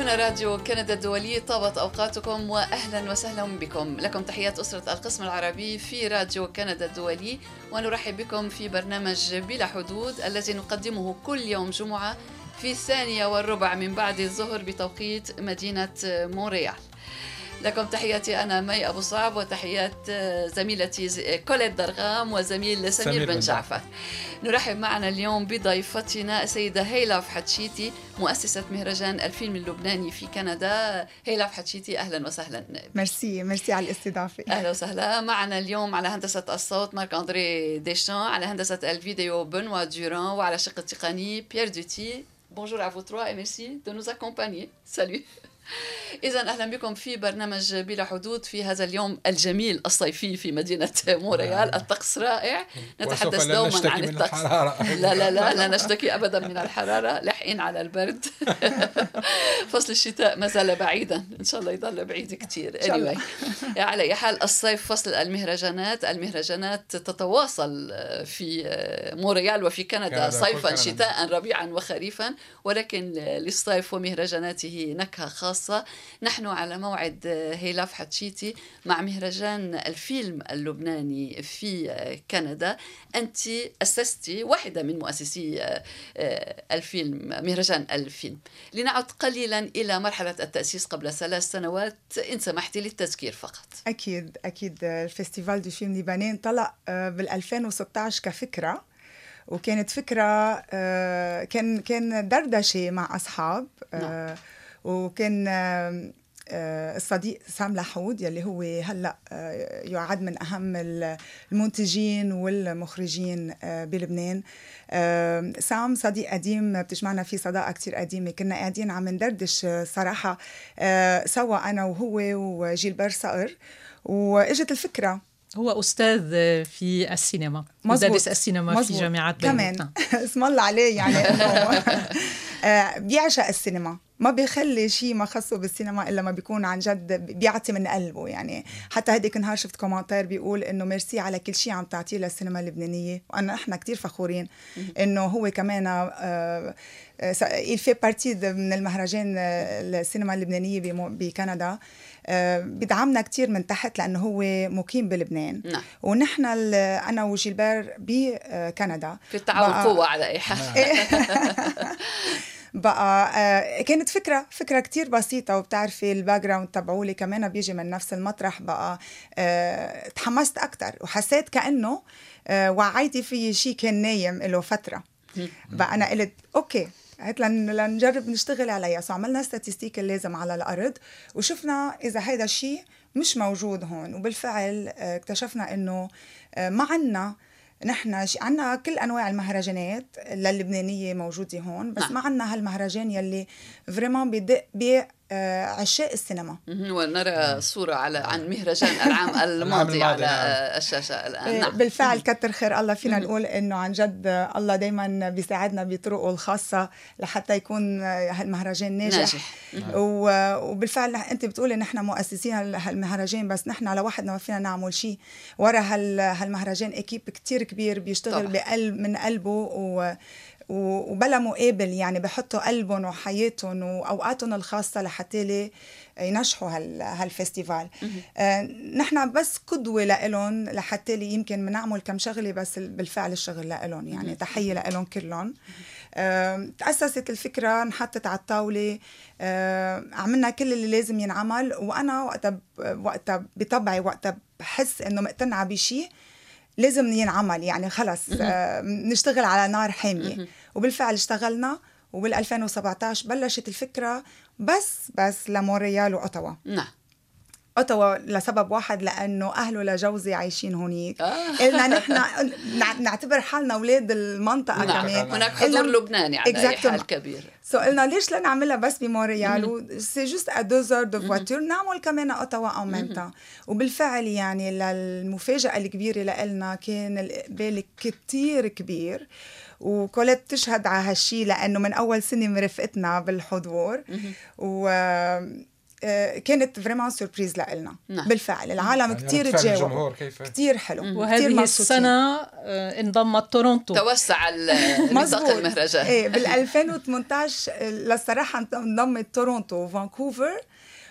هنا راديو كندا الدولي طابت أوقاتكم وأهلا وسهلا بكم. لكم تحيات أسرة القسم العربي في راديو كندا الدولي ونرحب بكم في برنامج بلا حدود الذي نقدمه كل يوم جمعة في الثانية والربع من بعد الظهر بتوقيت مدينة مونريال لكم تحياتي أنا مي أبو صعب وتحيات زميلتي كوليت درغام وزميل سمير, سمير بن جعفر. نرحب معنا اليوم بضيفتنا السيدة هيلا فحتشيتي مؤسسة مهرجان الفيلم اللبناني في كندا. هيلا فحتشيتي أهلا وسهلا. merci merci على الاستضافة. أهلا وسهلا. معنا اليوم على هندسة الصوت مارك أندري ديشان على هندسة الفيديو بنوا دوران وعلى شق التقني بيير دوتي Bonjour à vous trois et merci de nous accompagner. Salut. إذا أهلا بكم في برنامج بلا حدود في هذا اليوم الجميل الصيفي في مدينة مونريال الطقس رائع. نتحدث دوما عن الطقس. لا لا لا لا نشتكي أبدا من الحرارة. لاحقين على البرد. فصل الشتاء ما زال بعيدا. إن شاء الله يضل بعيد كثير anyway. على أي حال الصيف فصل المهرجانات. المهرجانات تتواصل في موريال وفي كندا صيفا شتاء ربيعا وخريفا. ولكن للصيف ومهرجاناته نكهة خاصة. الخاصة نحن على موعد هيلاف حتشيتي مع مهرجان الفيلم اللبناني في كندا. أنت أسستي واحدة من مؤسسي الفيلم مهرجان الفيلم. لنعد قليلا إلى مرحلة التأسيس قبل ثلاث سنوات. إن سمحتي للتذكير فقط. أكيد أكيد. ال festival du film libanais طلع بال 2016 كفكرة وكانت فكرة كان كان دردشة مع أصحاب نعم. وكان الصديق سام لحود يلي هو هلأ يعد من أهم المنتجين والمخرجين بلبنان. سام صديق قديم بتجمعنا فيه صداقة كتير قديمة. كنا قاعدين عم ندردش صراحة سوا أنا وهو وجيلبر صقر. وإجت الفكرة. هو أستاذ في السينما. مدرس السينما مزبوط. في جامعة كمان. اسم الله عليه يعني. بيعشق السينما. ما بيخلي شيء ما خصه بالسينما إلا ما بيكون عن جد بيعطي من قلبه يعني. حتى هديك النهار شفت commentaire بيقول إنه ميرسي على كل شيء عم تعطيه للسينما اللبنانية. وانا إحنا كثير فخورين إنه هو كمان il fait partie من المهرجان السينما اللبنانية بكندا. بيدعمنا كثير من تحت لأنه هو مقيم بلبنان. نعم. ونحن أنا وجيلبير بكندا في التعاون قوة على أي حال. بقى كانت فكرة فكرة كتير بسيطة وبتعرفي ال background تبعولي كمان بيجي من نفس المطرح بقى تحمست أكثر وحسيت كأنه وعيتي في شيء كان نايم له فترة. بقى أنا قلت okay هات لنجرب نشتغل عليها. so عملنا statistiques اللازم على الأرض وشفنا إذا هذا الشيء مش موجود هون. وبالفعل اكتشفنا إنه ما عنا نحن عنا كل أنواع المهرجانات اللبنانية موجودة هون بس نعم. ما عنا هالمهرجان يلي vraiment بدق عشاق السينما. ونرى صورة على عن مهرجان العام الماضي على نعم. الشاشة الآن. نعم. بالفعل كتر خير الله فينا نقول إنه عن جد الله دايما بيساعدنا بطرقه الخاصة لحتى يكون هالمهرجان ناجح, ناجح. وبالفعل أنت بتقولي نحن مؤسسين هالمهرجان بس نحن لوحدنا ما فينا نعمل شيء. ورا هالمهرجان أكيب كتير كبير بيشتغل طبعا. بقلب من قلبه و وبلا مقابل يعني بحطوا قلبهم وحياتهم وأوقاتهم الخاصة لحتى ينجحوا هالفيستيفال آه نحن بس قدوة لإلهم لحتى يمكن بنعمل كم شغلة بس بالفعل الشغل لإلهم يعني تحية لإلهم كلهم. آه تأسست الفكرة انحطت على الطاولة. آه عملنا كل اللي لازم ينعمل وأنا وقتها وقتها بطبعي وقتها بحس إنه مقتنعة بشيء لازم ينعمل يعني خلص. آه نشتغل على نار حامية. وبالفعل اشتغلنا وبال 2017 بلشت الفكرة بس بس لمونريال وأوتاوا. نعم. أوتاوا لسبب واحد لأنه أهله لجوزي عايشين هونيك. آه. قلنا نحن نعتبر حالنا أولاد المنطقة نعم. كمان. هناك حضور لبناني على أي حال كبير. so قلنا ليش لا نعملها بس بمونريال؟ c'est juste à deux heures de voiture نعمل كمان أوتاوا au même وبالفعل يعني للمفاجأة الكبيرة لنا كان الإقبال كتير كبير. وكولت تشهد على هالشي لأنه من أول سنة مرفقتنا بالحضور. و كانت vraiment surprise لنا نعم. بالفعل. العالم يعني كثير تجاوب. كثير حلو. وهذه السنة انضمت تورونتو توسع نطاق المهرجان. إيه بال 2018 للصراحة انضمت تورونتو وفانكوفر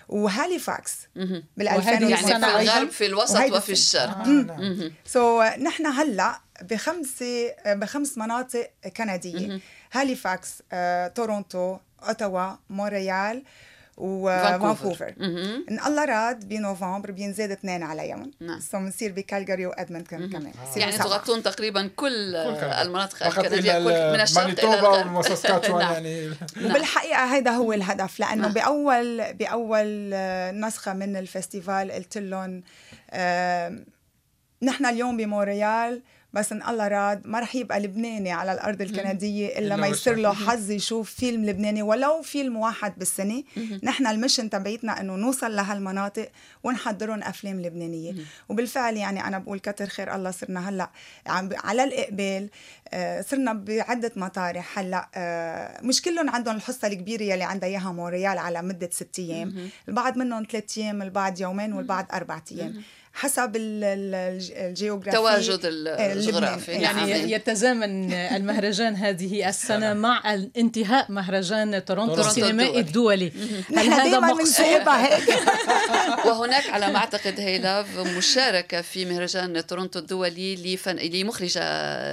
وهاليفاكس. بال 2018 يعني في الغرب في الوسط وفي الشرق. so آه. نعم. so, نحن هلأ بخمس بخمس مناطق كندية. هاليفاكس آه، تورونتو أوتاوا مونريال وفانكوفر إن الله راد بنوفمبر بينزاد اثنين عليهم. نعم. so بنصير بكالجاري وادمنتون كمان. آه. يعني تغطون تقريبا كل المناطق الكندية من الشرق إلى الغرب. نعم. يعني. وبالحقيقة هذا هو الهدف لأنه نعم. بأول بأول نسخة من الفستيفال قلت لهم آه نحن اليوم بمونريال بس إن الله راد ما رح يبقى لبناني على الأرض الكندية إلا ما يصير له حظ يشوف فيلم لبناني ولو فيلم واحد بالسنة. نحن المشن تبعيتنا إنه نوصل لهالمناطق ونحضرهم أفلام لبنانية. وبالفعل يعني أنا بقول كتر خير الله صرنا هلأ على الإقبال آه، صرنا بعدة مطارح هلأ آه، مش كلهم عندهم الحصة الكبيرة يلي عندها إياها مونريال على مدة ست أيام. البعض منهم ثلاث أيام البعض يومين والبعض أربع أيام. حسب ال géographie تواجد الجغرافي. يعني نعم. يتزامن المهرجان هذه السنة مع انتهاء مهرجان تورونتو السينمائي الدولي. هل هذا وهناك على ما أعتقد هيلا مشاركة في مهرجان تورونتو الدولي لفن... لمخرجة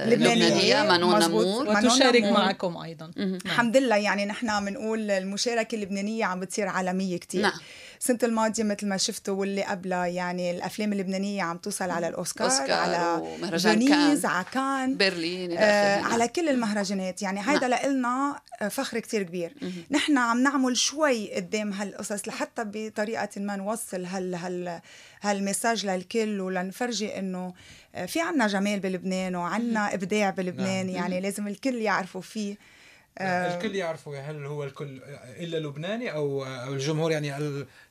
لبنانية. مانون نمور وتشارك معكم أيضا. الحمد لله يعني نحن بنقول المشاركة اللبنانية عم بتصير عالمية كتير. نعم. السنة الماضية مثل ما شفتوا واللي قبلها يعني الأفلام اللبنانية عم توصل على الأوسكار, أوسكار على Venise على كان برلين آه على كل المهرجانات. يعني هيدا نعم. لنا فخر كتير كبير. نحن عم نعمل شوي قدام هالقصص لحتى بطريقة ما نوصل هال هال هالمساج للكل ولنفرجي إنه آه، في عنا جمال بلبنان وعنا إبداع بلبنان. نعم. يعني لازم الكل يعرفوا فيه. آه، الكل يعرفه. هل هو الكل إلا لبناني أو أو الجمهور يعني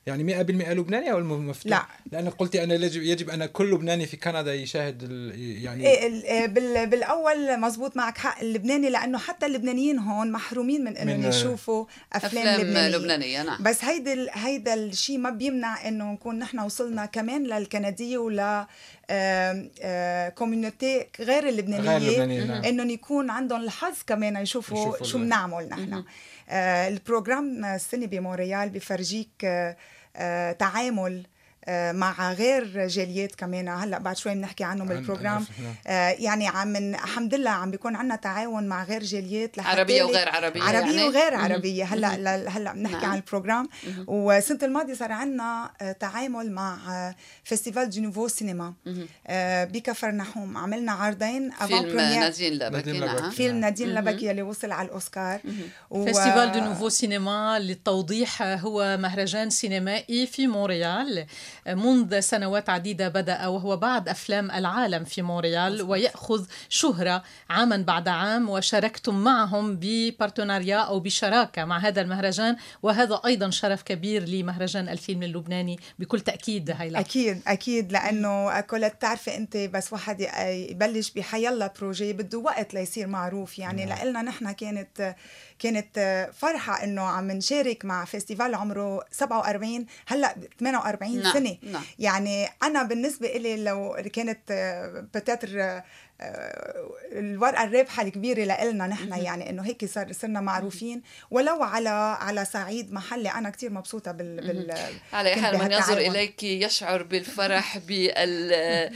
يعني 100% لبناني أو المفتوح لا. لانك قلتي أنا يجب يجب أن كل لبناني في كندا يشاهد يعني إيه, إيه، بالأول مزبوط معك حق اللبناني لأنه حتى اللبنانيين هون محرومين من إنهم يشوفوا أفلام, أفلام لبنانية, لبنانية نعم. بس هيدا هيدا الشيء ما بيمنع إنه نكون نحن وصلنا كمان للكندية ولا community غير اللبنانية نعم. انهم يكون عندهم الحظ كمان يشوفوا شو بنعمل نحن. آه ال programme السنة بمونريال بفرجيك آه آه تعامل آه، مع غير جاليات كمان. هلأ بعد شوي بنحكي عنه بال programme. نعم. آه يعني عم من الحمد لله عم بيكون عندنا تعاون مع غير جاليات عربية وغير عربية عربية يعني؟ وغير عربية. هلأ هلأ بنحكي نعم. عن ال programme. والسنة الماضية صار عندنا آه، تعامل مع Festival du Nouveau Cinéma بكفر نحوم. عملنا عرضين فيلم نادين لبكي نعم. فيلم نادين لبكي اللي وصل على الأوسكار. و... Festival du Nouveau Cinéma للتوضيح هو مهرجان سينمائي في مونريال. منذ سنوات عديدة بدأ وهو بعد أفلام العالم في مونريال ويأخذ شهرة عاما بعد عام وشاركتم معهم ب partenariat أو بشراكة مع هذا المهرجان وهذا أيضا شرف كبير لمهرجان الفيلم اللبناني بكل تأكيد هيلا. أكيد أكيد لأنه كل بتعرفي أنت بس واحد يبلش بحيلا projet بده وقت ليصير معروف يعني. نعم. لنا نحن كانت كانت فرحة إنه عم نشارك مع festival عمره 47 هلأ 48 نعم. سنة نعم. يعني أنا بالنسبة إلي لو كانت peut-être آه، الورقة الرابحة الكبيرة لنا نحن يعني إنه هيك صار صرنا معروفين. ولو على على صعيد محلي أنا كثير مبسوطة بال, بال على حال من ينظر إليك يشعر بالفرح بالبهجة.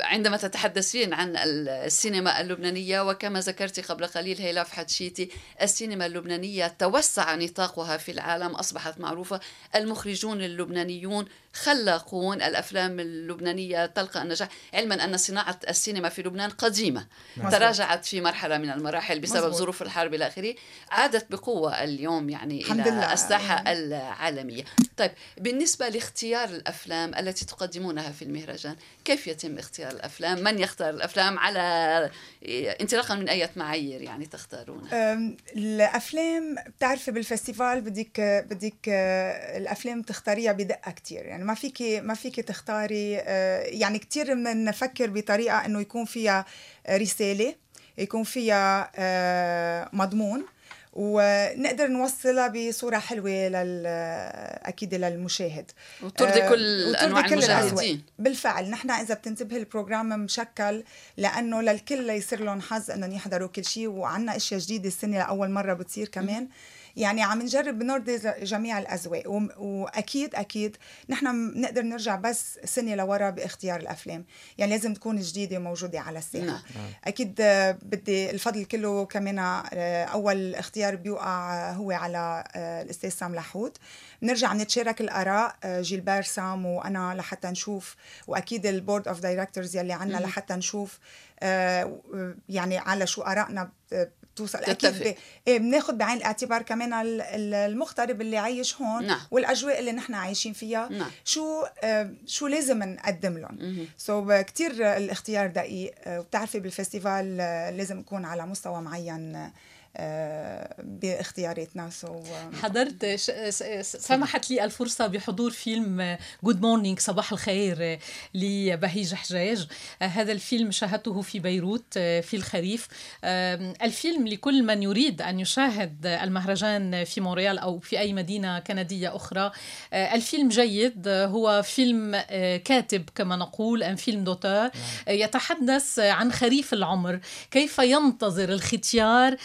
عندما تتحدثين عن السينما اللبنانية وكما ذكرت قبل قليل هيلاف حتشيتي السينما اللبنانية توسع نطاقها في العالم أصبحت معروفة. المخرجون اللبنانيون خلاقون. الأفلام اللبنانية تلقى النجاح علما أن صناعة السينما في لبنان قديمة مزبوط. تراجعت في مرحلة من المراحل بسبب مزبوط. ظروف الحرب إلى آخره عادت بقوة اليوم يعني إلى لله. الساحة العالمية طيب بالنسبة لاختيار الأفلام التي تقدمونها في المهرجان كيف يتم اختيار الأفلام من يختار الأفلام على انطلاقا من أي معايير يعني تختارونها الأفلام بتعرفي بالفستيفال بدك بدك الأفلام تختاريها بدقة كثير يعني ما فيك ما فيك تختاري آه، يعني كثير بنفكر بطريقة إنه يكون فيها رسالة يكون فيها آه، مضمون ونقدر نوصلها بصورة حلوة لل أكيد للمشاهد. وترضي آه، كل أنواع كل المشاهدين. بالفعل. نحن إذا بتنتبه البروجرام مشكل لأنه للكل يصير لهم حظ أنهم يحضروا كل شيء وعنا أشياء جديدة السنة لأول مرة بتصير كمان. يعني عم نجرب نرضي جميع الأذواق. واكيد أكيد نحن بنقدر نرجع بس سنة لورا باختيار الأفلام. يعني لازم تكون جديدة وموجودة على الساحة. نعم. أكيد بدي الفضل كله كمان آه، أول اختيار بيوقع هو على آه، الأستاذ سام لحود بنرجع نتشارك الآراء آه، جيلبير سام وأنا لحتى نشوف وأكيد ال board of directors يلي عنا لحتى نشوف يعني على شو آرائنا توصل أكيد إيه بناخذ بعين الاعتبار كمان المغترب اللي عايش هون نعم. والأجواء اللي نحن عايشين فيها. نعم. شو آه شو لازم نقدم لهم. so كثير الاختيار دقيق. وبتعرفي بال festival آه، لازم يكون على مستوى معين. باختياراتنا. so حضرت سمحت لي الفرصة بحضور فيلم Good Morning صباح الخير لبهيج حجاج. هذا الفيلم شاهدته في بيروت في الخريف. الفيلم لكل من يريد أن يشاهد المهرجان في مونريال أو في أي مدينة كندية أخرى. الفيلم جيد. هو فيلم كاتب كما نقول un film d'auteur يتحدث عن خريف العمر. كيف ينتظر الختيار؟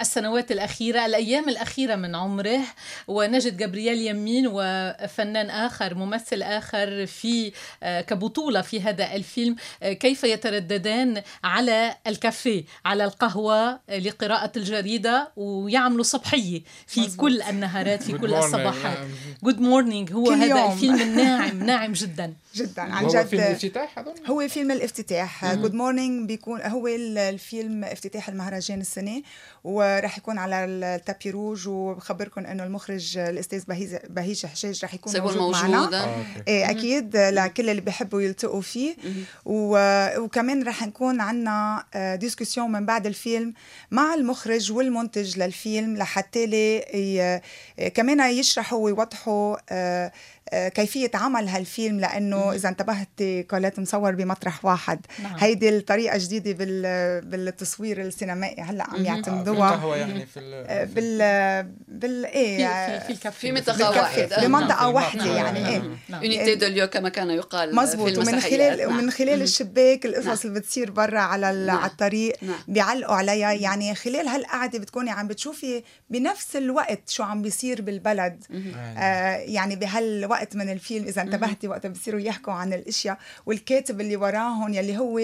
السنوات الأخيرة الأيام الأخيرة من عمره. ونجد جابرييل يمين وفنان آخر ممثل آخر في آه، كبطولة في هذا الفيلم. آه، كيف يترددان على الكافيه على القهوة لقراءة الجريدة ويعملوا صبحية في مزبوط. كل النهارات في كل الصباحات. Good Morning هو هذا يوم. الفيلم الناعم ناعم جدا. جدا عن جد. هو فيلم الافتتاح أظن؟ هو فيلم الافتتاح. Good Morning بيكون هو الفيلم افتتاح المهرجان السنة وراح يكون على التابي روج وبخبركم إنه المخرج الأستاذ بهيج بهيج حشاج راح يكون موجود, موجود معنا. آه. إيه أكيد لكل اللي بيحبوا يلتقوا فيه. و... وكمان راح نكون عندنا ديسكسيون من بعد الفيلم مع المخرج والمنتج للفيلم لحتى لي ي... كمان يشرحوا ويوضحوا آه، آه، كيفية عمل هالفيلم لأنه إذا انتبهتي كولات مصور بمطرح واحد. نعم. هيدي الطريقة جديدة بالتصوير السينمائي هلأ عم يعتمدوها. هو يعني في آه، بال بال إيه في في الكافيه. في منطقة واحدة. بمنطقة واحدة يعني إيه. يونيتي دوليو كما كان يقال مزبوط ومن خلال نعم. ومن خلال الشباك القصص نعم. اللي بتصير برا على نعم. على الطريق نعم. بيعلقوا عليها. يعني خلال هالقعدة بتكوني عم بتشوفي بنفس الوقت شو عم بيصير بالبلد. آه يعني بهالوقت وقت من الفيلم إذا انتبهتي وقت بصيروا يحكوا عن الأشياء والكاتب اللي وراهم يلي هو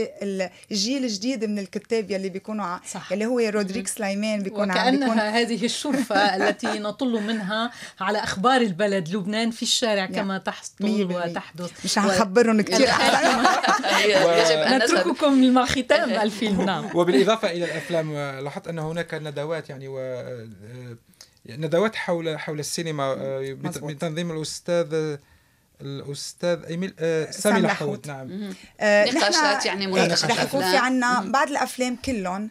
الجيل الجديد من الكتاب يلي بيكونوا صح. يلي هو رودريك سليمان بيكون عم بيكون هذه الشرفة التي نطل منها على أخبار البلد لبنان في الشارع كما تحصل وتحدث. مش نخبرهم كثير نترككم مع ختام الفيلم. نعم. وبالإضافة إلى الأفلام لاحظت أن هناك ندوات يعني و ندوات حول حول السينما آه، بتنظيم الأستاذ الأستاذ إيميل آه سامي لحود نعم. آه نقاشات يعني مناقشات رح يكون في عنا بعد الأفلام كلهم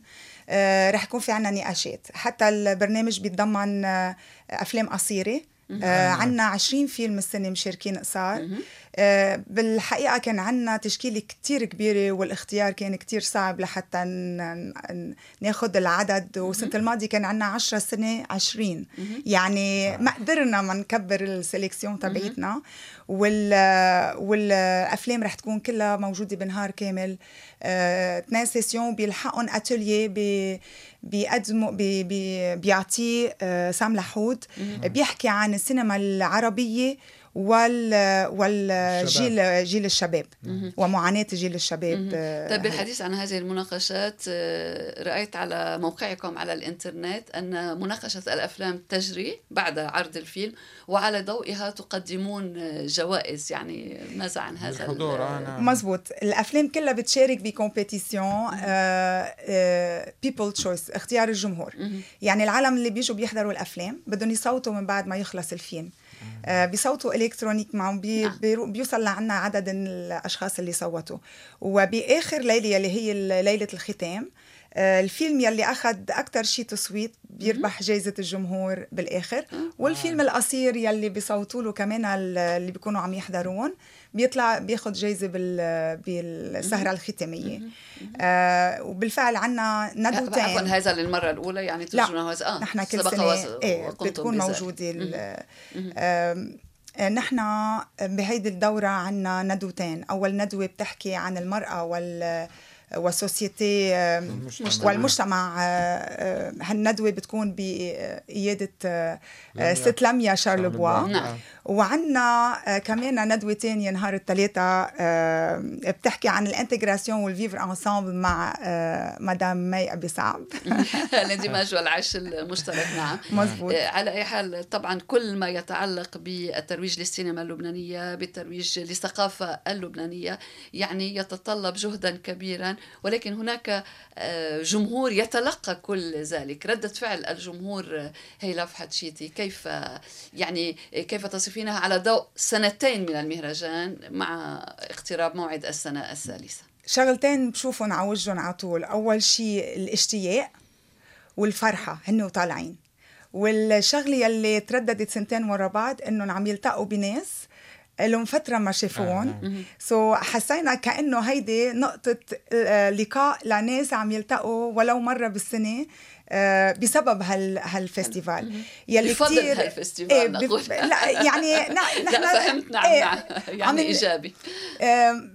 آه رح يكون في عنا نقاشات. حتى البرنامج بيتضمن آه أفلام قصيرة آه عنا 20 فيلم السنة مشاركين قصار. بالحقيقة كان عنا تشكيلة كتير كبيرة والاختيار كان كتير صعب لحتى ناخد العدد وسنة الماضي كان عنا 10 سنة 20 يعني ما قدرنا ما نكبر ال sélection تبعيتنا. وال والأفلام رح تكون كلها موجودة بنهار كامل. اثنين آه، sessions بيلحقهم أتولية بي بيقدموا بي بي بيعطيه آه، سام لحود. بيحكي عن السينما العربية وال والجيل جيل الشباب ومعاناة جيل الشباب. آه، طيب بالحديث عن هذه المناقشات آه، رأيت على موقعكم على الإنترنت أن مناقشة الأفلام تجري بعد عرض الفيلم وعلى ضوئها تقدمون جوائز. يعني ماذا عن هذا الحضور؟ نعم. مزبوط. الأفلام كلها بتشارك ب compétition People's Choice اختيار الجمهور. يعني العالم اللي بيجوا بيحضروا الأفلام بدهم يصوتوا من بعد ما يخلص الفيلم. آه، بيصوتوا électronique معهم بي نعم. بيوصل لعنا عدد الأشخاص اللي صوتوا وبآخر ليلة اللي هي ليلة الختام آه، الفيلم يلي أخذ أكثر شيء تصويت بيربح جائزه الجمهور بالآخر آه. والفيلم القصير يلي بيصوتوا له كمان اللي بيكونوا عم يحضرون بيطلع بياخذ جائزه بال بالسهرة الختامية. آه وبالفعل عنا ندوتين عفوا هذا للمرة الأولى يعني لا هذا. آه نحن كل سنة إيه بتكون موجودة آه نحن بهيدي الدورة عنا ندوتين. أول ندوة بتحكي عن المرأة وال والسوسيتي والمجتمع آه، آه، هالندوة بتكون بقيادة آه، ست لميا شارلبوا نعم. وعندنا كمان ندوة تانية نهار الثلاثاء بتحكي عن ال intégration وال vivre ensemble مع مدام مي أبي صعب الاندماج والعيش المشترك. نعم. مزبوط على أي حال طبعا كل ما يتعلق بالترويج للسينما اللبنانية بالترويج للثقافة اللبنانية يعني يتطلب جهدا كبيرا ولكن هناك آه، جمهور يتلقى كل ذلك. ردة فعل الجمهور آه، هيلا حتشيتي كيف يعني كيف تصفينها على ضوء سنتين من المهرجان مع اقتراب موعد السنة الثالثة؟ شغلتين بشوفهم على وجههم على طول. أول شيء الاشتياق والفرحة هن وطالعين والشغلة يلي ترددت سنتين ورا بعض إنهم عم يلتقوا بناس لهم فترة ما شافوهم. so حسينا كأنه هيدي نقطة آه، لقاء لناس عم يلتقوا ولو مرة بالسنة آه، بسبب هال هال festival. يلي كتير هال festival إيه نقول. لا يعني نحن لا فهمت نعم إيه نعم يعني إيجابي.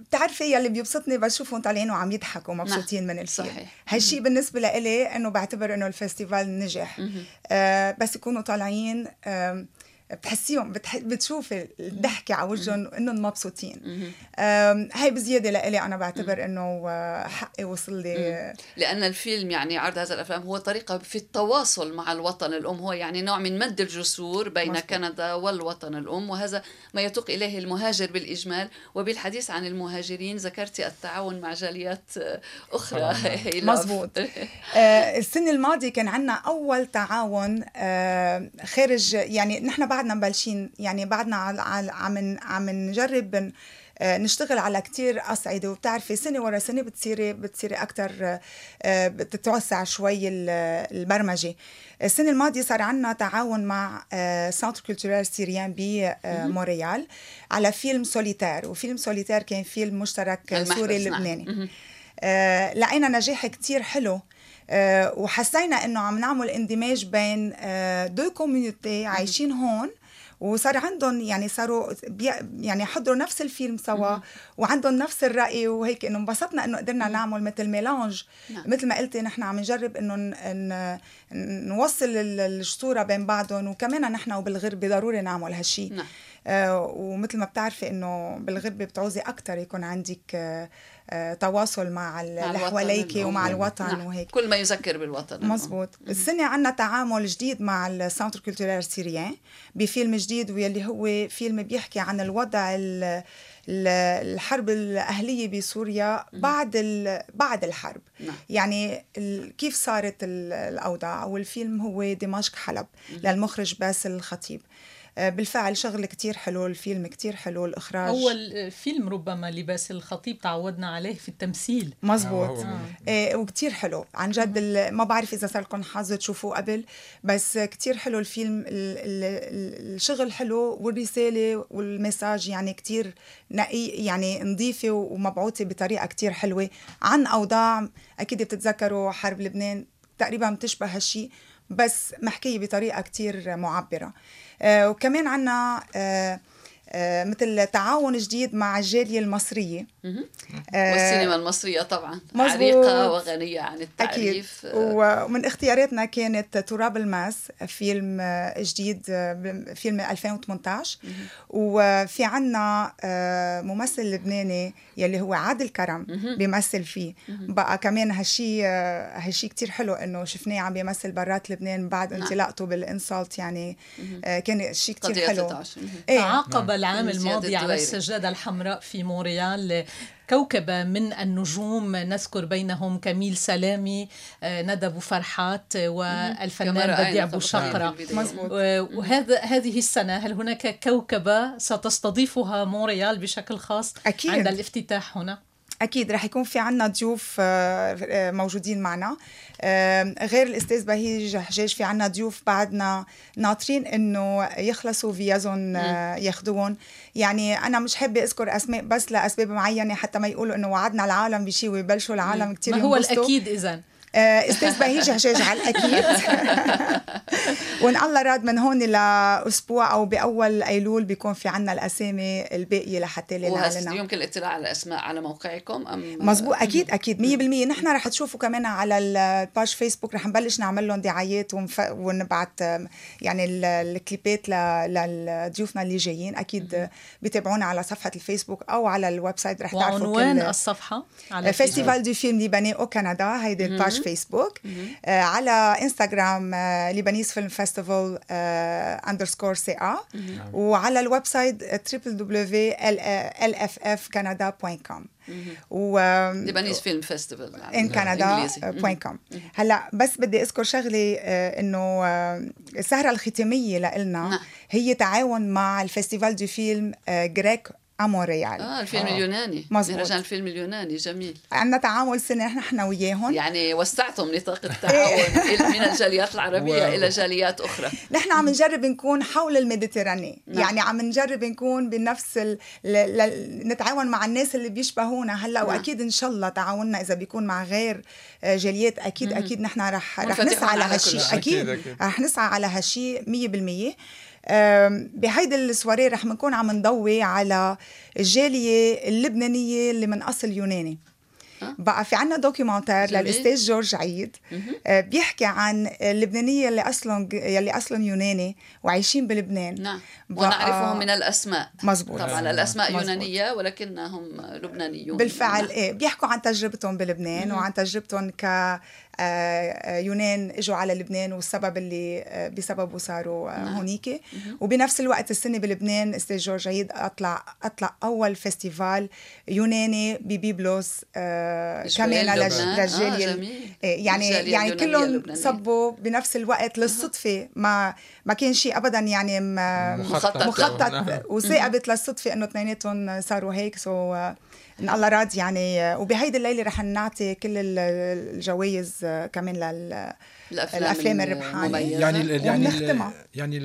بتعرفي يلي بيبسطني بشوفهم طالعين وعم يضحكوا مبسوطين نعم. من الفيلم. صحيح. هالشيء بالنسبة لإلي إنه بعتبر إنه ال festival نجح. آه بس يكونوا طالعين آه بتحسيهم بتح... بتشوفي الضحكة على وجههم إنهم مبسوطين. هاي بزيادة لإلي أنا بعتبر إنه آه، حقي وصل لي. لأن الفيلم يعني عرض هذا الأفلام هو طريقة في التواصل مع الوطن الأم هو يعني نوع من مد الجسور بين مصبوط. كندا والوطن الأم وهذا ما يتوق إليه المهاجر بالإجمال. وبالحديث عن المهاجرين ذكرتي التعاون مع جاليات آه، أخرى مزبوط آه، السنة الماضية كان عندنا أول تعاون خارج يعني نحن بعدنا مبلشين يعني بعدنا عم عم نجرب آه، نشتغل على كتير أصعدة. وبتعرفي سنة ورا سنة بتصيري بتصيري أكتر آه، بتتوسع شوي البرمجة. السنة الماضية صار عندنا تعاون مع centre culturel syrien بمونريال على فيلم سوليتير وفيلم سوليتير كان فيلم مشترك سوري لبناني. آه، لقينا نجاح كتير حلو. وحسينا إنه عم نعمل اندماج بين آه، deux community عايشين هون وصار عندهم يعني صاروا يعني حضروا نفس الفيلم سوا وعندهم نفس الرأي وهيك إنه انبسطنا إنه قدرنا نعمل مثل mélange. نعم. مثل ما قلتي نحن عم نجرب إنه نوصل الصورة بين بعضهم وكمان نحن وبالغربه ضروري نعمل هالشيء نعم. آه ومثل ما بتعرفي إنه بالغربه بتعوزي أكثر يكون عندك آه آه، تواصل مع اللي حواليك ومع الوطن نعم. وهيك. كل ما يذكر بالوطن. مزبوط. السنة عندنا تعامل جديد مع ال centre culturel syrien بفيلم جديد واللي هو فيلم بيحكي عن الوضع الحرب الأهلية بسوريا بعد بعد الحرب. نعم. يعني كيف صارت الأوضاع؟ والفيلم هو دمشق حلب للمخرج باسل الخطيب. آه، بالفعل شغل كتير حلو الفيلم كتير حلو الإخراج. أول فيلم ربما لباس الخطيب تعودنا عليه في التمثيل. مزبوط. آه. آه. وكتير حلو. عن جد ما بعرف إذا صار لكم حظ تشوفوه قبل بس كتير حلو الفيلم. الشغل حلو والرسالة والمساج يعني كتير نقي يعني نظيفة ومبعوثة بطريقة كتير حلوة. عن أوضاع أكيد بتتذكروا حرب لبنان تقريبا بتشبه هالشيء بس محكية بطريقة كتير معبرة. آه، وكمان عنا آه، مثل تعاون جديد مع الجالية المصرية. والسينما المصرية طبعا مزبوط. عريقة وغنية عن التعريف. أكيد. ومن اختياراتنا كانت تراب الماس فيلم جديد فيلم 2018 وفي عنا ممثل لبناني يلي هو عادل كرم بيمثل فيه. بقى كمان هالشي هالشي كتير حلو إنه شفناه عم بيمثل برات لبنان بعد نعم. انطلاقته بالإنسالت يعني كان شيء كتير حلو. إيه. تعاقب العام الماضي على السجادة الحمراء في مونريال كوكبة من النجوم نذكر بينهم كميل سلامة آه، ندى فرحات والفنان بديع أبو شقرة. وهذا هذه السنة هل هناك كوكبة ستستضيفها مونريال بشكل خاص؟ أكيد. عند الافتتاح هنا؟ أكيد رح يكون في عنا ضيوف موجودين معنا. غير الأستاذ بهيج حجاج في عنا ضيوف بعدنا ناطرين إنه يخلصوا فيزهم ياخذوهم يعني أنا مش حابة أذكر أسماء بس لأسباب معينة حتى ما يقولوا إنه وعدنا العالم بشيء ويبلشوا العالم كثير ما هو الأكيد اذا آه، أستاذ بهيج هشاج على الأكيد. وإن الله راد من هون لاسبوع أو بأول أيلول بيكون في عنا الأسامي الباقية لحتى نعلنها يمكن الاطلاع على الاسماء على موقعكم أم مزبوط أكيد أكيد 100% نحن رح تشوفوا كمان على ال page Facebook رح نبلش نعمل لهم دعايات ونف... ونبعت يعني الكليبات لضيوفنا اللي جايين. أكيد بيتابعونا على صفحة الفيسبوك أو على ال website رح تعرفوا وعنوان الصفحة على Festival du film libanais au Canada. هيدي ال page Facebook آه على انستغرام آه Lebanese Film Festival underscore CA وعلى ال website www.lffcanada.com و ليبانيز Film Festival in Canada point com هلا بس بدي أذكر شغلة آه إنه آه السهرة الختامية لنا نعم. هي تعاون مع ال festival du film آه grec à Montréal آه الفيلم آه. اليوناني. مزبوط مهرجان الفيلم اليوناني جميل. عندنا تعامل سنة نحن وياهم. يعني وسعتم نطاق التعاون من الجاليات العربية إلى جاليات أخرى. نحن عم نجرب نكون حول ال Méditerranée. نعم. يعني عم نجرب نكون بنفس ال... ل... ل... نتعاون مع الناس اللي بيشبهونا. هلأ نعم. وأكيد إن شاء الله تعاوننا إذا بيكون مع غير آه، جاليات أكيد مم. أكيد نحن رح رح نسعى على هالشيء أكيد, أكيد رح نسعى على هالشيء 100% بهيدي السواري رح نكون عم نضوي على الجالية اللبنانية اللي من أصل يوناني. بقى في عنا documentaire للأستاذ جورج عيد. آه، بيحكي عن اللبنانية اللي أصلا يلي أصلا يوناني وعايشين بلبنان. نعم. ونعرفهم من الأسماء. مزبوط طبعا نعم. الأسماء مزبوط. يونانية ولكنهم لبنانيون. بالفعل نعم. إيه بيحكوا عن تجربتهم بلبنان وعن تجربتهم ك آه، آه، يونان إجوا على لبنان والسبب اللي آه، بسببه صاروا نعم. هونيك وبنفس الوقت السنة بلبنان أستاذ جورج عيد أطلع أطلع أول فيستيفال يوناني ببيبلوس كمان للجاليه آه يعني يعني كلهم صبوا بنفس الوقت للصدفة. ما ما كان شيء ابدا يعني مخطط. مخطط. وثاقبت للصدفة إنه اثنيناتهم صاروا هيك. سو إن الله راضي يعني وبهيدي الليلة رح نعطي كل الجوائز كمان لل الأفلام, الأفلام الربحانه يعني يعني يعني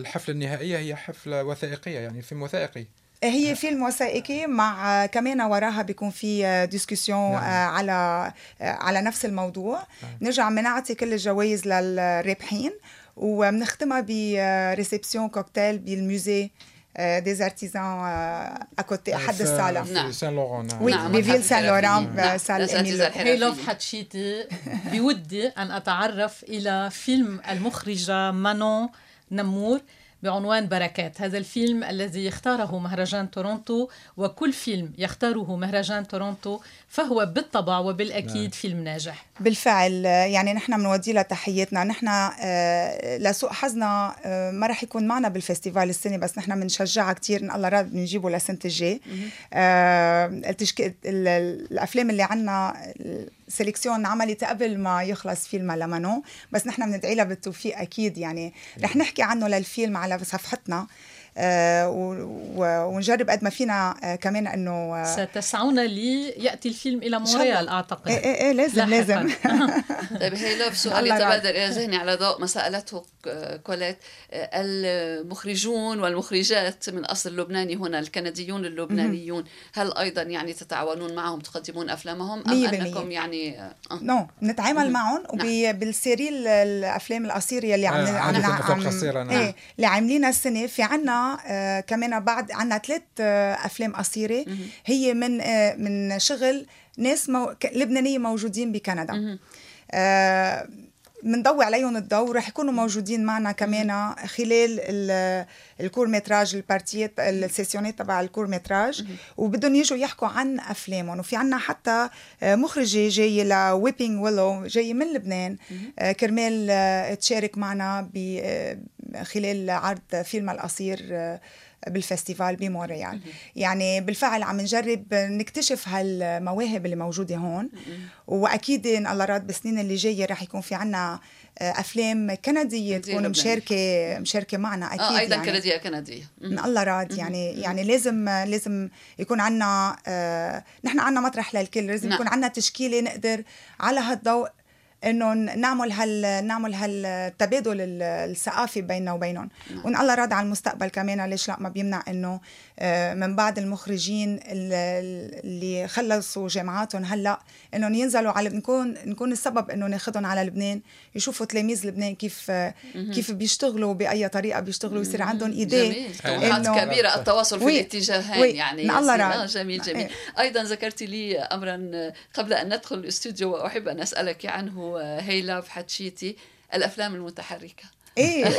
الحفلة النهائية هي حفلة وثائقية يعني فيلم وثائقي. هي فيلم وثائقي مع كمان وراها بيكون في discussion نعم. على على نفس الموضوع. نعم. نرجع بنعطي كل الجوائز للرابحين وبنختمها ب réception cocktail بال musée des artisans à côté حد الصالة. نعم. Saint-Laurent oui نعم. ب Ville Saint-Laurent salle Émile-Legault حتشيتي بودي أن أتعرف إلى فيلم المخرجة مانون نمور. بعنوان بركات. هذا الفيلم الذي يختاره مهرجان تورونتو وكل فيلم يختاره مهرجان تورونتو فهو بالطبع وبالأكيد نعم. فيلم ناجح. بالفعل يعني نحن بنودي لها تحياتنا نحن آه، لسوء حظنا آه، ما رح يكون معنا بال festival السنة بس نحن بنشجعها كثير إن الله راد بنجيبه لسنة الجاي. آه، الأفلام اللي عنا sélection عملت قبل ما يخلص فيلم لمانو بس نحن بندعي لها بالتوفيق أكيد يعني. رح نحكي عنه للفيلم على صفحتنا. ونجرب قد ما فينا آه كمان إنه آه ستسعون لي يأتي الفيلم إلى مونريال أعتقد إيه إيه, إيه لازم لازم طيب هي لوف سؤال يتبادر إلى ذهني على ضوء ما سالته كوليت آه، المخرجون والمخرجات من أصل لبناني هنا الكنديون اللبنانيون هل أيضا يعني تتعاونون معهم تقدمون أفلامهم أم أنكم يعني آه. No no. نتعامل معهم نعم. وبال série الأفلام القصيرة اللي عم عم, عم, نعم. إيه اللي عاملينها السنة في عنا آه كمان بعد عنا ثلاث آه أفلام قصيرة. هي من آه من شغل ناس مو... لبنانية موجودين بكندا. بنضوي عليهم الضوء رح يكونوا موجودين معنا كمان خلال الكور متراج البارتيات السيسيونات تبع الكور متراج. وبدهم يجوا يحكوا عن أفلامهم. وفي عنا حتى آه، مخرجة جاية ل Weeping Willow جاية من لبنان. آه، كرمال آه، تشارك معنا خلال عرض فيلم القصير بال festival بمونريال يعني. بالفعل عم نجرب نكتشف هالمواهب اللي موجودة هون. وأكيد إن الله راد بالسنين اللي جاية رح يكون في عنا آه، أفلام كندية تكون مشاركه مشاركة معنا أكيد آه أيضا يعني. كندية كندية. من الله راد يعني. يعني لازم لازم يكون عنا آه نحن عنا مطرح للكل. لازم نعم. يكون عنا تشكيلة نقدر على هالضوء إنه نعمل هال نعمل هالتبادل الثقافي بيننا وبينهم نعم. وإن الله راد على المستقبل كمان ليش لا ما بيمنع إنه من بعد المخرجين اللي خلصوا جامعاتهم. هلأ إنهم ينزلوا على نكون نكون السبب إنه ناخذهم على لبنان. يشوفوا تلاميذ لبنان كيف كيف بيشتغلوا بأي طريقة بيشتغلوا يصير عندهم ايديه جميل. طموحات كبيرة. التواصل في الاتجاهين يعني الله جميل جميل. إيه. أيضا ذكرت لي امرا قبل أن ندخل الاستوديو وأحب أن أسألك عنه هيلا حتشيتي الأفلام المتحركة. إيه.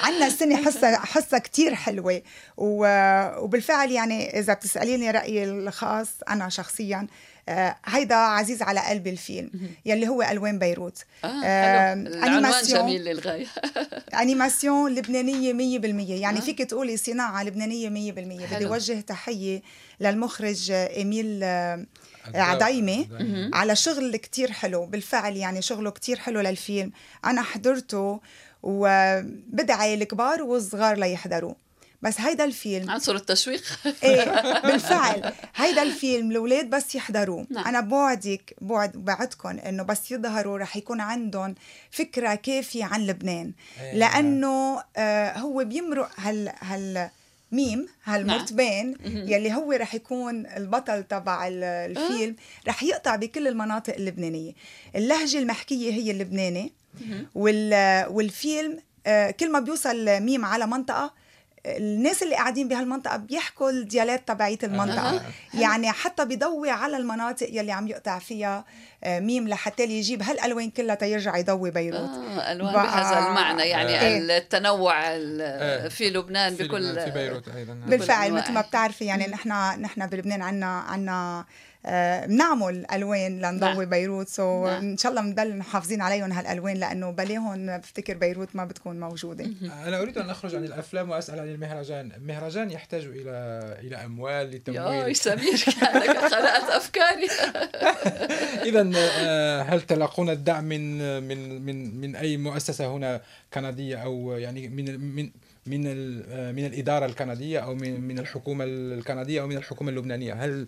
عندنا السنة حصة حصة كثير حلوة. وبالفعل يعني إذا بتسأليني رأيي الخاص أنا شخصيا آه، هيدا عزيز على قلبي الفيلم يلي هو ألوان بيروت. آه آه animation جميل للغاية. animation لبنانية 100% يعني آه. فيك تقولي صناعة لبنانية 100% بدي اوجه تحية للمخرج إيميل آه، عدايمة على شغل كتير حلو. بالفعل يعني شغله كتير حلو للفيلم. أنا حضرته وبدعي الكبار والصغار ليحضروا بس هيدا الفيلم عنصر التشويق إيه بالفعل هيدا الفيلم الأولاد بس يحضروه نعم. أنا بوعدك بوعد بعدكم إنه بس يظهروا رح يكون عندهم فكرة كافية عن لبنان إيه. لأنه آه هو بيمرق هال هال ميم هالمرتبين نعم. يلي هو رح يكون البطل تبع الفيلم أه؟ رح يقطع بكل المناطق اللبنانية اللهجة المحكية هي اللبناني والفيلم آه، كل ما بيوصل ميم على منطقة الناس اللي قاعدين بهالمنطقة بيحكوا ال dialecte تبعية المنطقة. يعني حتى بيضوي على المناطق يلي عم يقطع فيها آه، ميم لحتى يجيب هالألوان كلها تيرجع يضوي بيروت. آه ألوان بهذا المعنى. يعني آه. التنوع آه. في لبنان بكل في بيروت أيضا. بالفعل مثل ما بتعرفي يعني نحن نحن بلبنان عندنا عندنا بنعمل آه، ألوان لنضوي نعم. بيروت. So نعم. إن شاء الله بنضل محافظين عليهم هالألوان لأنه بلاهم بفتكر بيروت ما بتكون موجودة. أنا أريد أن أخرج عن الأفلام وأسأل عن المهرجان. المهرجان يحتاج إلى إلى أموال للتمويل. يا سمير كانك قرات أفكاري. اذا آه، هل تلقون الدعم من من من من أي مؤسسة هنا كندية؟ أو يعني من من من من الإدارة الكندية أو من من الحكومة الكندية أو من الحكومة اللبنانية. هل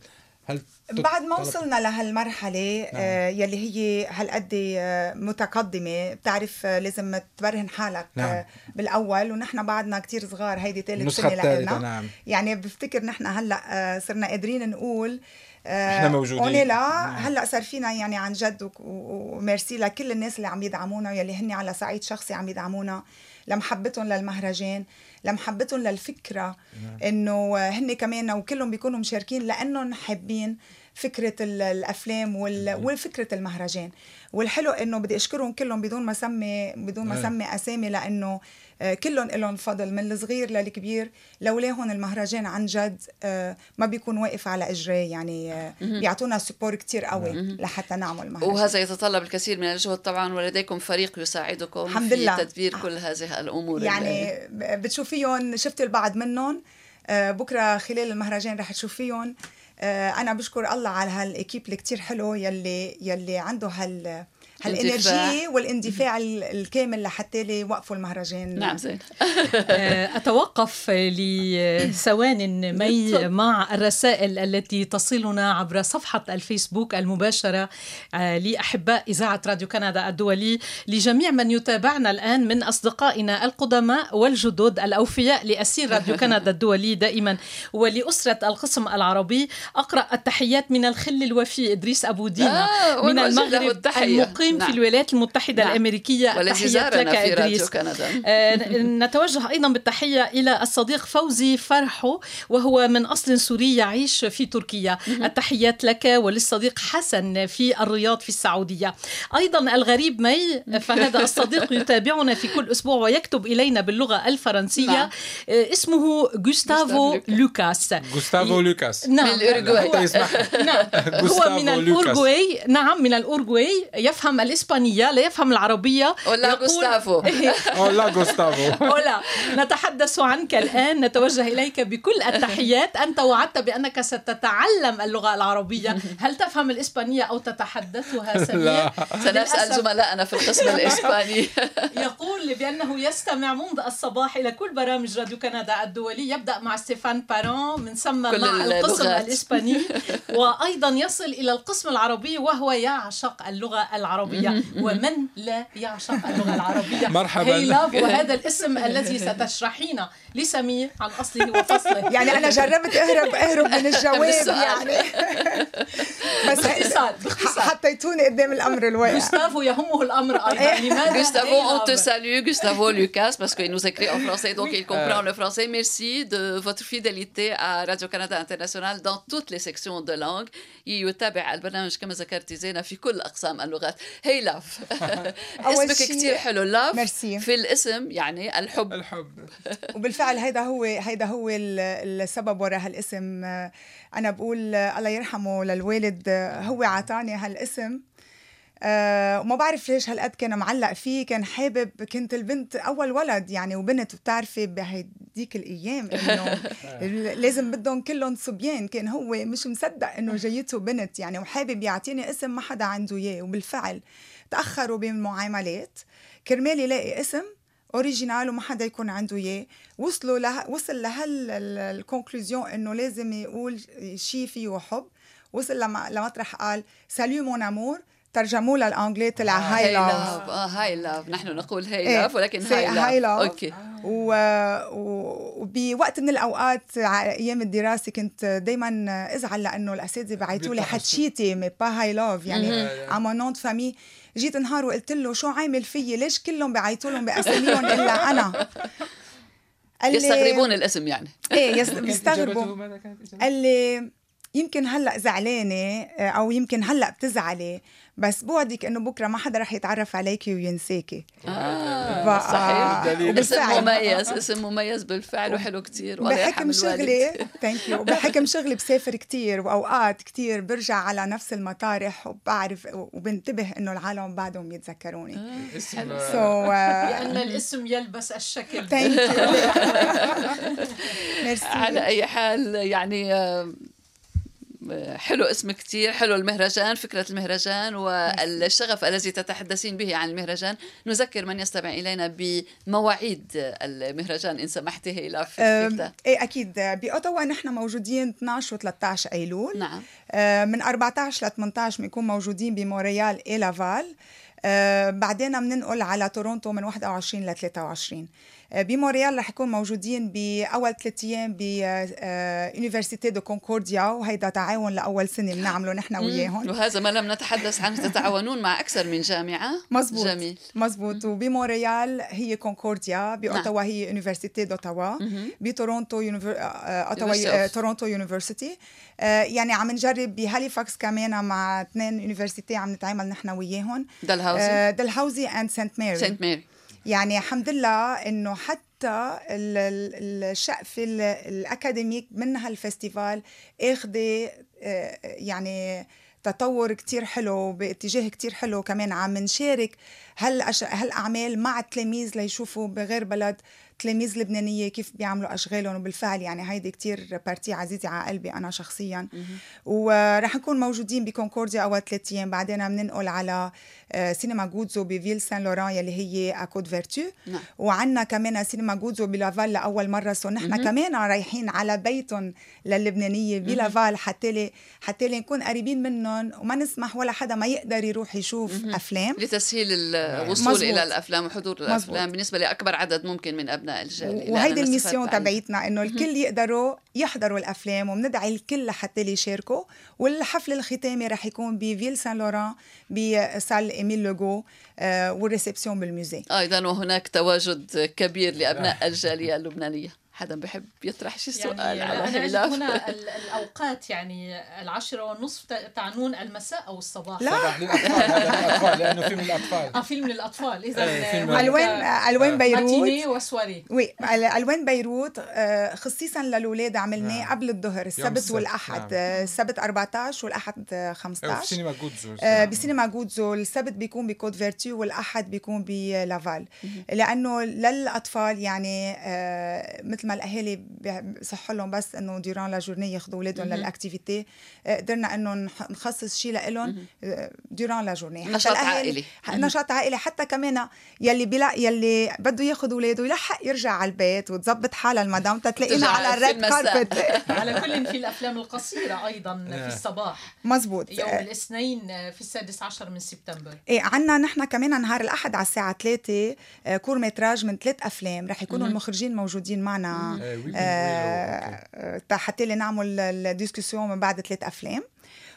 هل بعد ما وصلنا لهالمرحلة نعم. آه يلي هي هالقد آه متقدمة بتعرف آه لازم تبرهن حالك نعم. آه بالأول ونحن بعدنا كتير صغار هيدي ثالث سنة لنا نعم. يعني بفتكر نحن هلأ آه صرنا قادرين نقول آه إحنا موجودين لا نعم. هلأ صار فينا يعني عن جد وميرسي لكل الناس اللي عم يدعمونا واللي هن على صعيد شخصي عم يدعمونا لمحبتهم للمهرجان لمحبتهم للفكرة نعم. إنه هن كمان وكلهم بيكونوا مشاركين لأنهم حابين فكرة الأفلام وفكره المهرجان والحلو إنه بدي أشكرهم كلهم بدون ما سمي بدون ما سمي أسامي لأنه آه، كلهم لهم فضل من الصغير للكبير لولاهم المهرجان عن جد آه، ما بيكون واقف على اجريه يعني آه، بيعطونا سبور كتير قوي لحتى نعمل مهرجان. وهذا يتطلب الكثير من الجهد طبعا ولديكم فريق يساعدكم الحمد في لله. تدبير كل هذه الأمور يعني بتشوفيهم شفت البعض منهم. بكرة خلال المهرجان رح تشوفيهم. أنا بشكر الله على هال équipe اللي كتير حلو يلي يلي عنده هال هال énergie والاندفاع الكامل لحتى لي وقفوا المهرجان؟ نعم زين. آه، أتوقف لثوان مي مع الرسائل التي تصلنا عبر صفحة الفيسبوك المباشرة آه، لأحباء إذاعة راديو كندا الدولي لجميع من يتابعنا الآن من أصدقائنا القدماء والجدد الأوفياء لأسير راديو كندا الدولي دائما ولأسرة القسم العربي. أقرأ التحيات من الخل الوفي إدريس أبو دينا آه من المغرب المقيم مقيم نعم. في الولايات المتحدة نعم. الأمريكية. في راديو كندا. آه نتوجه أيضا بالتحية إلى الصديق فوزي فرحو وهو من أصل سوري يعيش في تركيا. التحيات لك وللصديق حسن في الرياض في السعودية. أيضا الغريب مي فهذا الصديق يتابعنا في كل أسبوع ويكتب إلينا باللغة الفرنسية. نعم. آه اسمه جوستافو لوكاس. جوستافو لوكاس. نعم. من الأورجواي نعم. هو من الأورجواي نعم من الأورجواي يفهم يفهم الإسبانية لا يفهم العربية ولا جوستافو ولا جوستافو ولا نتحدث عنك الآن نتوجه إليك بكل التحيات. أنت وعدت بأنك ستتعلم اللغة العربية. هل تفهم الإسبانية أو تتحدثها سمير؟ سنسأل زملائنا في القسم الإسباني. يقول بأنه يستمع منذ الصباح إلى كل برامج راديو كندا الدولي. يبدأ مع ستيفان بارون من ثم مع القسم الإسباني. وأيضا يصل إلى القسم العربي وهو يعشق اللغة العربية. ومن لا يعشق اللغة العربية. مرحبا. هيلاف وهذا الاسم الذي ستشرحين لسمير عن أصله وفصله يعني أنا جربت أهرب أهرب من الجواب يعني. بس باختصار باختصار. حطيتوني قدام الأمر الواقع. جوستافو يهمه الأمر أيضا لماذا Gustavo, on te salue, Gustavo Lucas, parce qu'il nous écrit en français, donc il comprend le français. Merci de votre fidélité à Radio-Canada International dans toutes les sections de langue. يتابع البرنامج كما ذكرتي زينة في كل أقسام اللغات. هي لاف. اسمك كثير حلو لاف. ميرسي. في الاسم يعني الحب. الحب. وبالفعل هيدا هو هيدا هو السبب وراء هالاسم أنا بقول الله يرحمه للوالد هو عطاني هالاسم أه وما بعرف ليش هالقد كان معلق فيه كان حابب كنت البنت أول ولد يعني وبنت بتعرفي بهديك الأيام إنه لازم بدهم كلهم صبيان كان هو مش مصدق إنه جايته بنت يعني وحابب يعطيني اسم ما حدا عنده إياه. وبالفعل تأخروا بالمعاملات كرمال يلاقي اسم original وما حدا يكون عنده إياه. وصلوا له وصل لهال conclusion إنه لازم يقول شيء فيه حب. وصل لمطرح قال ساليو مون امور ترجموه للانجلي طلع هاي لاف آه هاي لاف نحن نقول هاي لاف ولكن هاي لاف هاي لاف أوكي. وبوقت من الأوقات أيام الدراسة كنت دائما أزعل لأنه الأساتذة بعثوا لي حتشيتي مي با هاي لاف يعني اما نون فامي جيت نهار وقلت له شو عامل فيي؟ ليش كلهم بعيطوا لهم بأساميهم إلا أنا؟ قال يستغربون الاسم يعني. إيه بيستغربوا. قال لي يمكن هلأ زعلانة أو يمكن هلأ بتزعلي بس بوعدك إنه بكرة ما حدا رح يتعرف عليكي وينساكي آه صحيح. اسم مميز اسم مميز بالفعل وحلو كتير بحكم شغلي ثانك يو بحكم شغلي بسافر كتير وأوقات كتير برجع على نفس المطارح وبعرف وبنتبه إنه العالم بعدهم يتذكروني. آه. so, uh, لأن الاسم يلبس الشكل. Thank you على أي حال يعني حلو اسم كتير حلو المهرجان فكرة المهرجان والشغف الذي تتحدثين به عن المهرجان. نذكر من يستمع إلينا بمواعيد المهرجان إن سمحتي هيلا إيه أكيد. بأوتاوا نحن موجودين 12 و 13 أيلول نعم. من 14 ل 18 بنكون موجودين بمونريال إي لافال بعدين بننقل على تورونتو من 21 ل 23 بمونريال رح يكون موجودين بأول ثلاث أيام ب université de كونكورديا وهيدا تعاون لأول سنة بنعمله نحن وياهم. وهذا ما لم نتحدث عنه تتعاونون مع أكثر من جامعة. مزبوط. جميل. مزبوط. وبمونريال هي كونكورديا بأوتاوا هي université d'Ottawa بتورونتو univer... أوتاوا تورونتو university. يعني عم نجرب بهاليفاكس كمان مع اثنين université عم نتعامل نحن وياهم. دلهاوزي. دلهاوزي and سانت ماري سانت ماري يعني الحمد لله إنه حتى الشقفة ال académique من هال festival اخذة يعني تطور كتير حلو باتجاه كتير حلو كمان عم نشارك هالأش... هالأعمال مع التلاميذ ليشوفوا بغير بلد تلاميذ لبنانيه كيف بيعملوا أشغالهم وبالفعل يعني هيدي كتير partie عزيزة على قلبي أنا شخصيا. ورح نكون موجودين بكونكورديا اول ثلاث أيام. بعدين بننقل على سينما جودزو بفيل سان لوران يلي هي à كود فيرتو نعم. وعندنا كمان سينما جودزو بلافال لأول مرة. so نحن كمان رايحين على بيتهم للبنانية بلافال حتى لي حتى لي نكون قريبين منهم. وما نسمح ولا حدا ما يقدر يروح يشوف أفلام. لتسهيل الوصول مزبوط. إلى الأفلام وحضور الأفلام. مزبوط. بالنسبة لأكبر عدد ممكن من ابناء الجاليه وهيدي ال mission تبعيتنا إنه الكل يقدروا يحضروا الأفلام وبندعي الكل لحتى يشاركوا. والحفل الختامي رح يكون بفيل سان لوران ب salle إيميل لوغو وال réception بال musée أيضا وهناك تواجد كبير لأبناء الجالية اللبنانية. حدا بحب يطرح شي سؤال يعني على أنا أجد هنا الأوقات يعني العشرة والنصف تعنون المساء أو الصباح. لا. للأطفال لأنه فيلم للأطفال آه فيلم للأطفال. إذا إيه، ألوان ألوان بيروت matinée و soirée. oui ألوان بيروت آه، خصيصا للأولاد عملناه نعم. قبل الظهر السبت والأحد. نعم. السبت 14 والأحد 15 بسينما جودزو. بسينما. جودزو. السبت بيكون بكود فيرتو والأحد بيكون بلافال. لأنه للأطفال يعني آه، مثل ما الأهالي بصح لهم بس إنه durant la journée ياخذوا أولادهم لل activités. آه، قدرنا إنه نخصص شيء لهم durant la journée نشاط عائلي. نشاط عائلي. حتى كمان يلي بلا يلي بده ياخذ أولاده يلحق يرجع على البيت وتظبط حالها المدام تتلاقينا على ال red carpet على كل في الأفلام القصيرة أيضا في آه. الصباح. مزبوط. يوم الاثنين في السادس عشر من سبتمبر. إيه عندنا نحن كمان نهار الأحد على الساعة 3 آه، court métrage من ثلاث أفلام. رح يكونوا المخرجين موجودين معنا. آه حتى نعمل ال discussion من بعد ثلاث أفلام.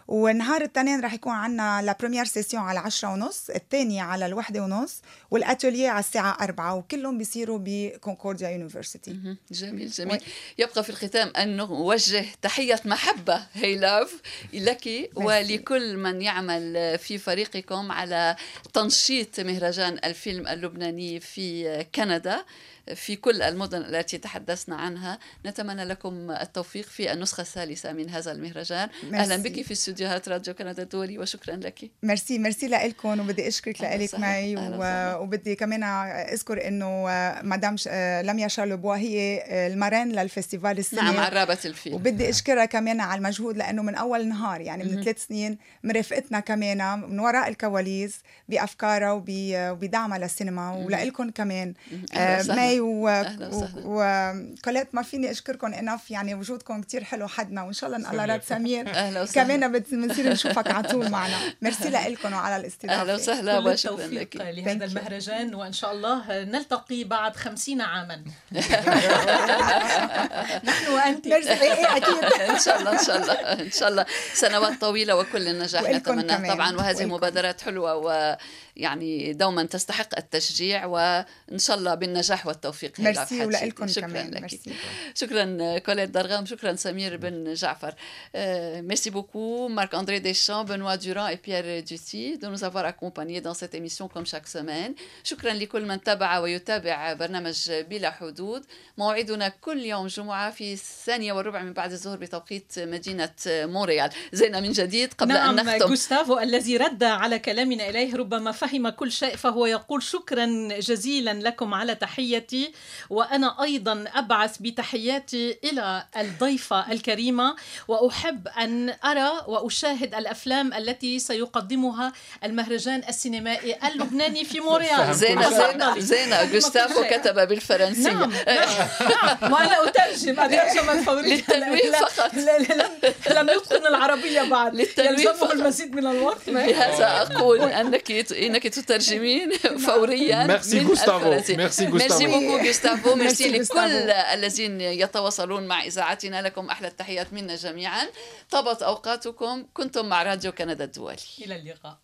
ونهار الاثنين رح يكون عندنا la première session على عشرة ونص الثانية على الوحدة ونص والاتوليه على الساعة أربعة وكلهم بيصيروا بكونكورديا university جميل جميل. يبقى في الختام أن نوجه تحية محبة هي لاف لك ولكل من يعمل في فريقكم على تنشيط مهرجان الفيلم اللبناني في كندا. في كل المدن التي تحدثنا عنها. نتمنى لكم التوفيق في النسخة الثالثة من هذا المهرجان. مرسي. أهلا بك في استديوهات راديو كندا الدولي وشكرا لك. merci merci لكم وبدي أشكرك لك معي و... وبدي كمان أذكر أنه مدام لميا شارلوبوا هي ال marraine لل festival السنة. نعم عرابة الفيلم. وبدي أشكرها كمان على المجهود لأنه من أول نهار يعني من ثلاث سنين مرافقتنا كمان من وراء الكواليس بأفكارها وبدعمها للسينما. ولكم كمان. مي وكوليت و... ما فيني أشكركم enough يعني وجودكم كتير حلو حدنا وإن شاء الله الله راد سمير. كمان بنصير نشوفك على طول معنا. ميرسي لكم وعلى الاستضافة. أهلا وسهلا وشكرا لك. لهذا المهرجان وإن شاء الله نلتقي بعد خمسين عاما. نحن وأنت. ميرسي. إيه، إيه، أكيد. إن شاء الله إن شاء الله إن شاء الله. سنوات طويلة وكل النجاح نتمناه طبعا وهذه مبادرات حلوة ويعني دوما تستحق التشجيع وإن شاء الله بالنجاح والتوفيق. التوفيق ميرسي ولكم كمان لك. شكرا كوليت درغام شكرا سمير بن جعفر. merci beaucoup مارك اندري ديشان بنوا دوران اي بيير دوتي de nous avoir accompagnés dans cette émission comme chaque semaine. شكرا لكل من تابع ويتابع برنامج بلا حدود موعدنا كل يوم جمعة في الثانية والربع من بعد الظهر بتوقيت مدينة مونريال زينا من جديد قبل نعم أن نختم جوستافو الذي رد على كلامنا إليه ربما فهم كل شيء فهو يقول شكرا جزيلا لكم على تحيتي وأنا أيضا أبعث بتحياتي إلى الضيفة الكريمة وأحب أن أرى وأشاهد الأفلام التي سيقدمها المهرجان السينمائي اللبناني في مونريال زينة زينة زينة جوستافو كتب بالفرنسية. نعم نعم. وأنا أترجم الترجمة الفورية للتنويه فقط. لم يتقن العربية بعد. للتنويه فقط. المزيد من الوقت. بهذا أقول أنك أنك تترجمين فوريا ميرسي جوستافو ميرسي جوستافو beaucoup جوستافو ميرسي لكل الذين يتواصلون مع اذاعتنا لكم أحلى التحيات منا جميعا طابت اوقاتكم كنتم مع راديو كندا الدولي إلى اللقاء